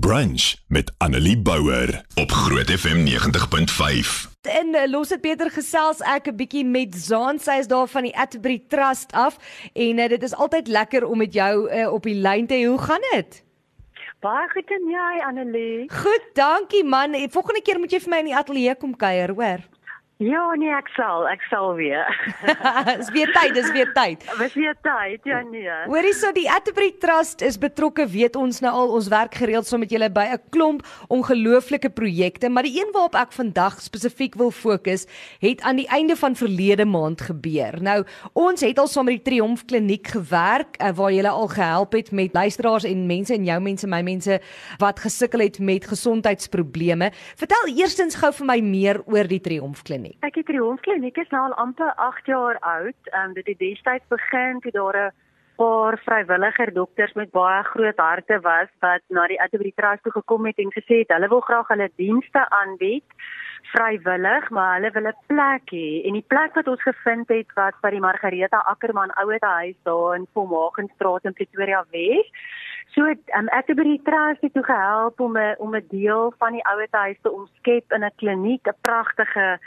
Brunch met Annelie Bouwer op Groot FM 90.5. En uh, los dit beter gesels ek 'n bietjie met Zaan, sy is daar van die Atterbury Trust af en uh, dit is altyd lekker om met jou uh, op die lyn te hê. Hoe gaan dit? Baie goed en jy Annelie. Goed, dankie man. Volgende keer moet jy vir my in die ateljee kom kuier, hoor. Ja, nee, ek sal, ek sal weer. Dis weer tyd, dis weer tyd. Dis weer tyd, ja nee. Hoorie so die Atterbury Trust is betrokke, weet ons nou al, ons werk gereeld saam so met julle by 'n klomp ongelooflike projekte, maar die een waarop ek vandag spesifiek wil fokus, het aan die einde van verlede maand gebeur. Nou, ons het al saam met die Triomf Kliniek gewerk uh, waar julle al gehelp het met luisteraars en mense en jou mense, my mense wat gesukkel het met gesondheidsprobleme. Vertel eerstens gou vir my meer oor die Triomf Kliniek kliniek? Ek het Triomf kliniek is nou al amper 8 jaar oud. Ehm um, dit het destyds begin toe daar 'n paar vrywilliger dokters met baie groot harte was wat na die Atterbury Trust toe gekom het en gesê het hulle wil graag hulle dienste aanbied vrywillig, maar hulle wil 'n plek hê. En die plek wat ons gevind het was by die Margareta Ackerman Ouerhuis daar in Pomhagenstraat in Pretoria Wes. So um, Atterbury Trust het toe gehelp om 'n om 'n deel van die ouerhuis te omskep in 'n kliniek, 'n pragtige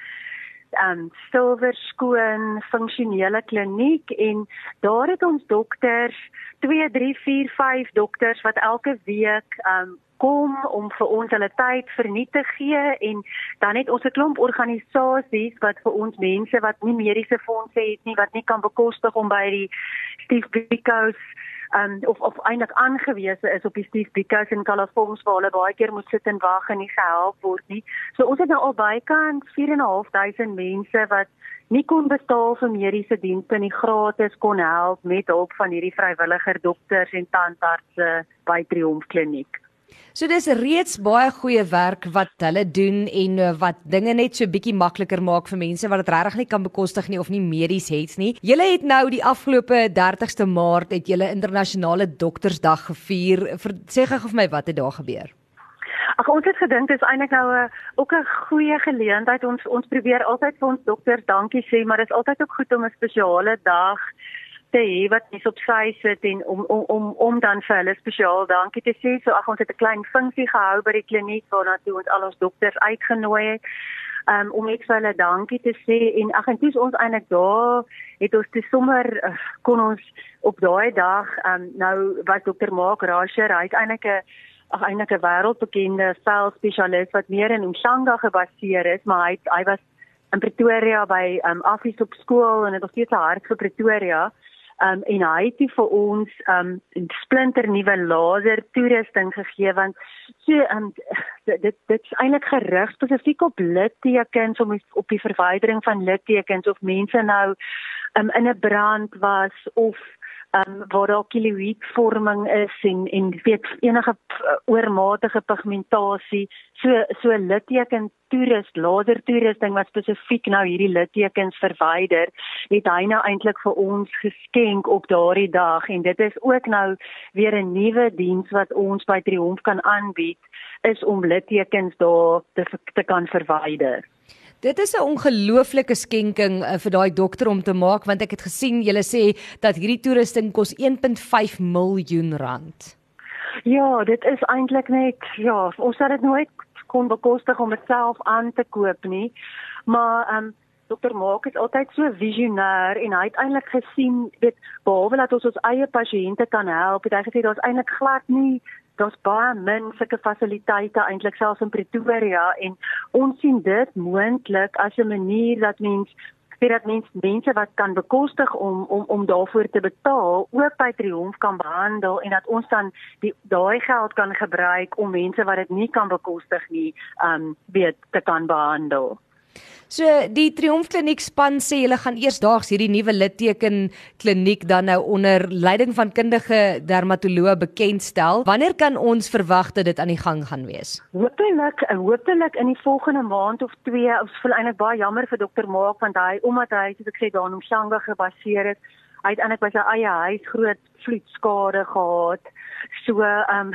um silwer skoon funksionele kliniek en daar het ons dokters 2 3 4 5 dokters wat elke week um kom om vir ons hulle tyd verniet te gee en dan het ons 'n klomp organisasies wat vir ons mense wat nie mediese fondse het nie wat nie kan bekostig om by die Steve Biko's um, of of eintlik aangewese is op die Steve Biko's in California waar hulle baie keer moet sit en wag en nie gehelp word nie. So ons het nou al bykans 4.500 mense wat nie kon betaal vir mediese dienste nie gratis kon help met hulp van hierdie vrywilliger dokters en tandartse by Triomf Kliniek. So dis reeds baie goeie werk wat hulle doen en uh, wat dinge net so bietjie makliker maak vir mense wat dit regtig nie kan bekostig nie of nie medies het nie. Julle het nou die afgelope 30ste Maart het julle internasionale doktersdag gevier. Sê gou vir my wat het daar gebeur? Ag ons het gedink dit is eintlik nou 'n ook 'n goeie geleentheid ons ons probeer altyd vir ons dokters dankie sê, maar dit is altyd ook goed om 'n spesiale dag te hê wat mens op sy sit en om om om om dan vir hulle spesiaal dankie te sê. So ag ons het 'n klein funksie gehou by die kliniek waarna toe ons al ons dokters uitgenooi het. Um, om net vir hulle dankie te sê en ag en dis ons eintlik daar het ons te sommer kon ons op daai dag um, nou was dokter Mark Rasher hy het eintlik 'n ag eintlik 'n wêreldbekende vel spesialist wat meer in Umhlanga gebaseer is maar hy hy was in Pretoria by um, Affies op skool en het nog steeds 'n hart vir Pretoria um, en hy het vir ons um, 'n splinter nuwe laser toerusting gegee want so um, dit dit is eintlik gerig spesifiek op littekens om op die verwydering van littekens of mense nou um, in 'n brand was of um, waar daar kiloïdvorming is en en weet enige uh, oormatige pigmentasie so so litteken toerist laser toerusting wat spesifiek nou hierdie littekens verwyder het hy nou eintlik vir ons geskenk op daardie dag. En dit is ook nou weer 'n nuwe diens wat ons by Triomf kan aanbied is om littekens daar te te kan verwyder Dit is 'n ongelooflike skenking uh, vir daai dokter om te maak want ek het gesien julle sê dat hierdie toerusting kos 1.5 miljoen rand. Ja, dit is eintlik net ja, ons het dit nooit kon bekostig om dit self aan te koop nie. Maar ehm um, dokter Maak is altyd so visionêr en hy het eintlik gesien dit behalwe dat ons ons eie pasiënte kan help, het hy gesê daar's eintlik glad nie daar's baie min sulke fasiliteite eintlik selfs in Pretoria en ons sien dit moontlik as 'n manier dat mens vir dat mens mense wat kan bekostig om om om daarvoor te betaal ook by Triomf kan behandel en dat ons dan die daai geld kan gebruik om mense wat dit nie kan bekostig nie um weet te kan behandel. So die Triomf Kliniek span sê hulle gaan eers daags hierdie nuwe litteken kliniek dan nou onder leiding van kundige dermatoloë bekendstel. Wanneer kan ons verwag dat dit aan die gang gaan wees? Hoopelik, hoopelik in die volgende maand of 2. Ons voel eintlik baie jammer vir dokter Maak want hy omdat hy soos ek sê daar in Omshanga gebaseer is, hy het eintlik by sy eie huis groot vloedskade gehad. So ehm um,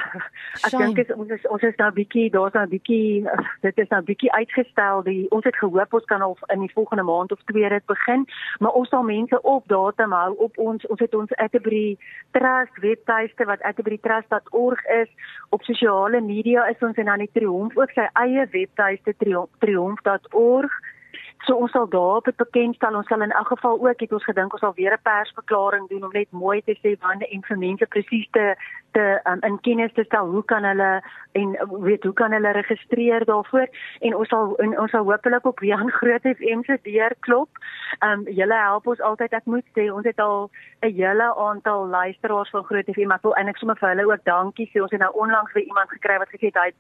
ek dink is ons is ons is nou bietjie daar's nou bietjie dit is nou bietjie uitgestel. Die ons het gehoop ons kan al in die volgende maand of twee dit begin maar ons sal mense op datum hou op ons ons het ons Atterbury Trust webtuiste wat atterburytrust.org is. Op sosiale media is ons en dan die Triomf ook sy eie webtuiste triomf.org So ons sal daar op bekendstel ons sal in elk geval ook het ons gedink ons sal weer 'n persverklaring doen om net mooi te sê wanneer en vir mense presies te te um, in kennis te stel hoe kan hulle en weet hoe kan hulle registreer daarvoor en ons sal en ons sal hopelik op Jan Groot FM se deur klop. Ehm um, julle help ons altyd ek moet sê ons het al 'n hele aantal luisteraars van Groot FM. Ek wil eintlik sommer vir hulle ook dankie sê. Ons het nou onlangs vir iemand gekry wat gesê het hy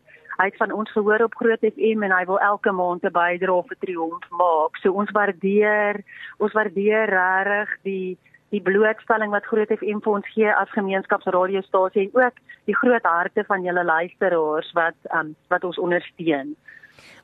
hy het van ons gehoor op Groot FM en hy wil elke maand 'n bydrae vir Triomf maak. So ons waardeer ons waardeer regtig die die blootstelling wat Groot FM vir ons gee as gemeenskapsradiostasie en ook die groot harte van julle luisteraars wat um, wat ons ondersteun.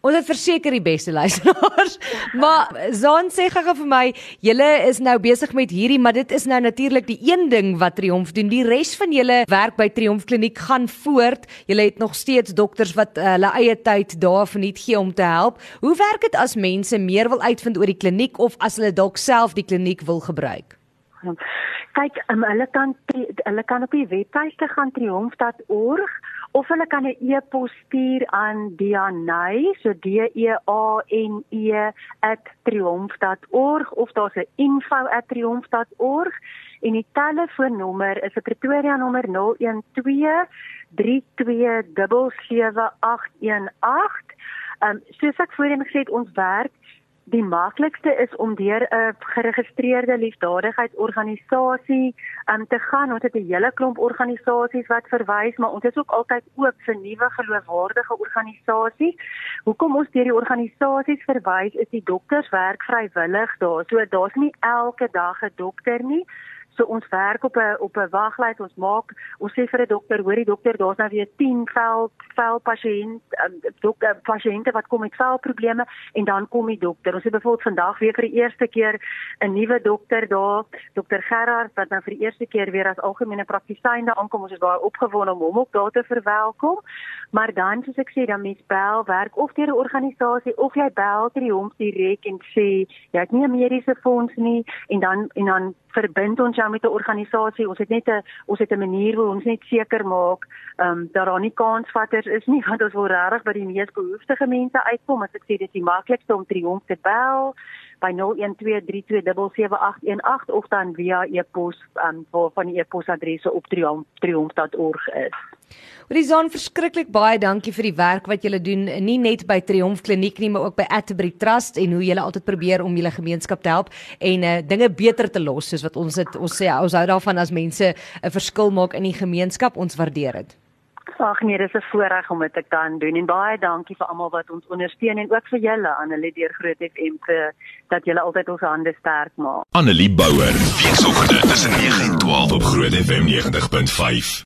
Ons het verseker die beste luisteraars. maar Zaan sê gaga vir my, julle is nou besig met hierdie, maar dit is nou natuurlik die een ding wat Triomf doen. Die res van julle werk by Triomf Kliniek gaan voort. Julle het nog steeds dokters wat uh, hulle eie tyd daar verniet gee om te help. Hoe werk dit as mense meer wil uitvind oor die kliniek of as hulle dalk self die kliniek wil gebruik? Kyk, um, hulle kan hulle kan op die webtuiste gaan triomf.org of hulle kan 'n e-pos stuur aan Dianay, so D E A N E @triomf.org of daar's 'n info@triomf.org en die telefoonnommer is 'n Pretoria nommer 012 3277818. Ehm um, soos ek voorheen gesê het, ons werk Die maklikste is om deur 'n geregistreerde liefdadigheidsorganisasie um, te gaan. Ons het 'n hele klomp organisasies wat verwys, maar ons is ook altyd oop vir nuwe geloofwaardige organisasies. Hoekom ons deur die organisasies verwys is die dokters werk vrywillig daar. So daar's nie elke dag 'n dokter nie. So ons werk op 'n op 'n waglys. Ons maak ons sê vir 'n dokter, hoor die dokter, daar's nou weer 10 vel vel pasiënt, um, dokter pasiënte wat kom met velprobleme en dan kom die dokter. Ons het byvoorbeeld vandag weer vir die eerste keer 'n nuwe dokter daar, dokter Gerard wat nou vir die eerste keer weer as algemene praktisyne aankom. Ons is baie opgewonde om hom ook daar te verwelkom. Maar dan soos ek sê, dan mens bel werk of deur 'n organisasie of jy bel ter die hom direk en sê jy het nie 'n mediese fonds nie en dan en dan verbind ons jou met 'n organisasie. Ons het net 'n ons het 'n manier hoe ons net seker maak ehm um, dat daar nie kansvatters is nie want ons wil regtig by die mees behoeftige mense uitkom. As ek sê dis die maklikste om Triomf te bel by 0123277818 of dan via e-pos um, van die e-posadresse op triomf.org is. Rizon verskriklik baie dankie vir die werk wat julle doen nie net by Triomf Kliniek nie maar ook by Atterbury Trust en hoe julle altyd probeer om julle gemeenskap te help en uh, dinge beter te los soos wat ons dit ons sê ons hou daarvan as mense 'n verskil maak in die gemeenskap ons waardeer dit. Ag nee, dis 'n voorreg om dit te kan doen en baie dankie vir almal wat ons ondersteun en ook vir julle Annelie deur Groot FM vir dat julle altyd ons hande sterk maak. Annelie Bouwer, weekoggend tussen 9 en 12 op Groot FM 90.5.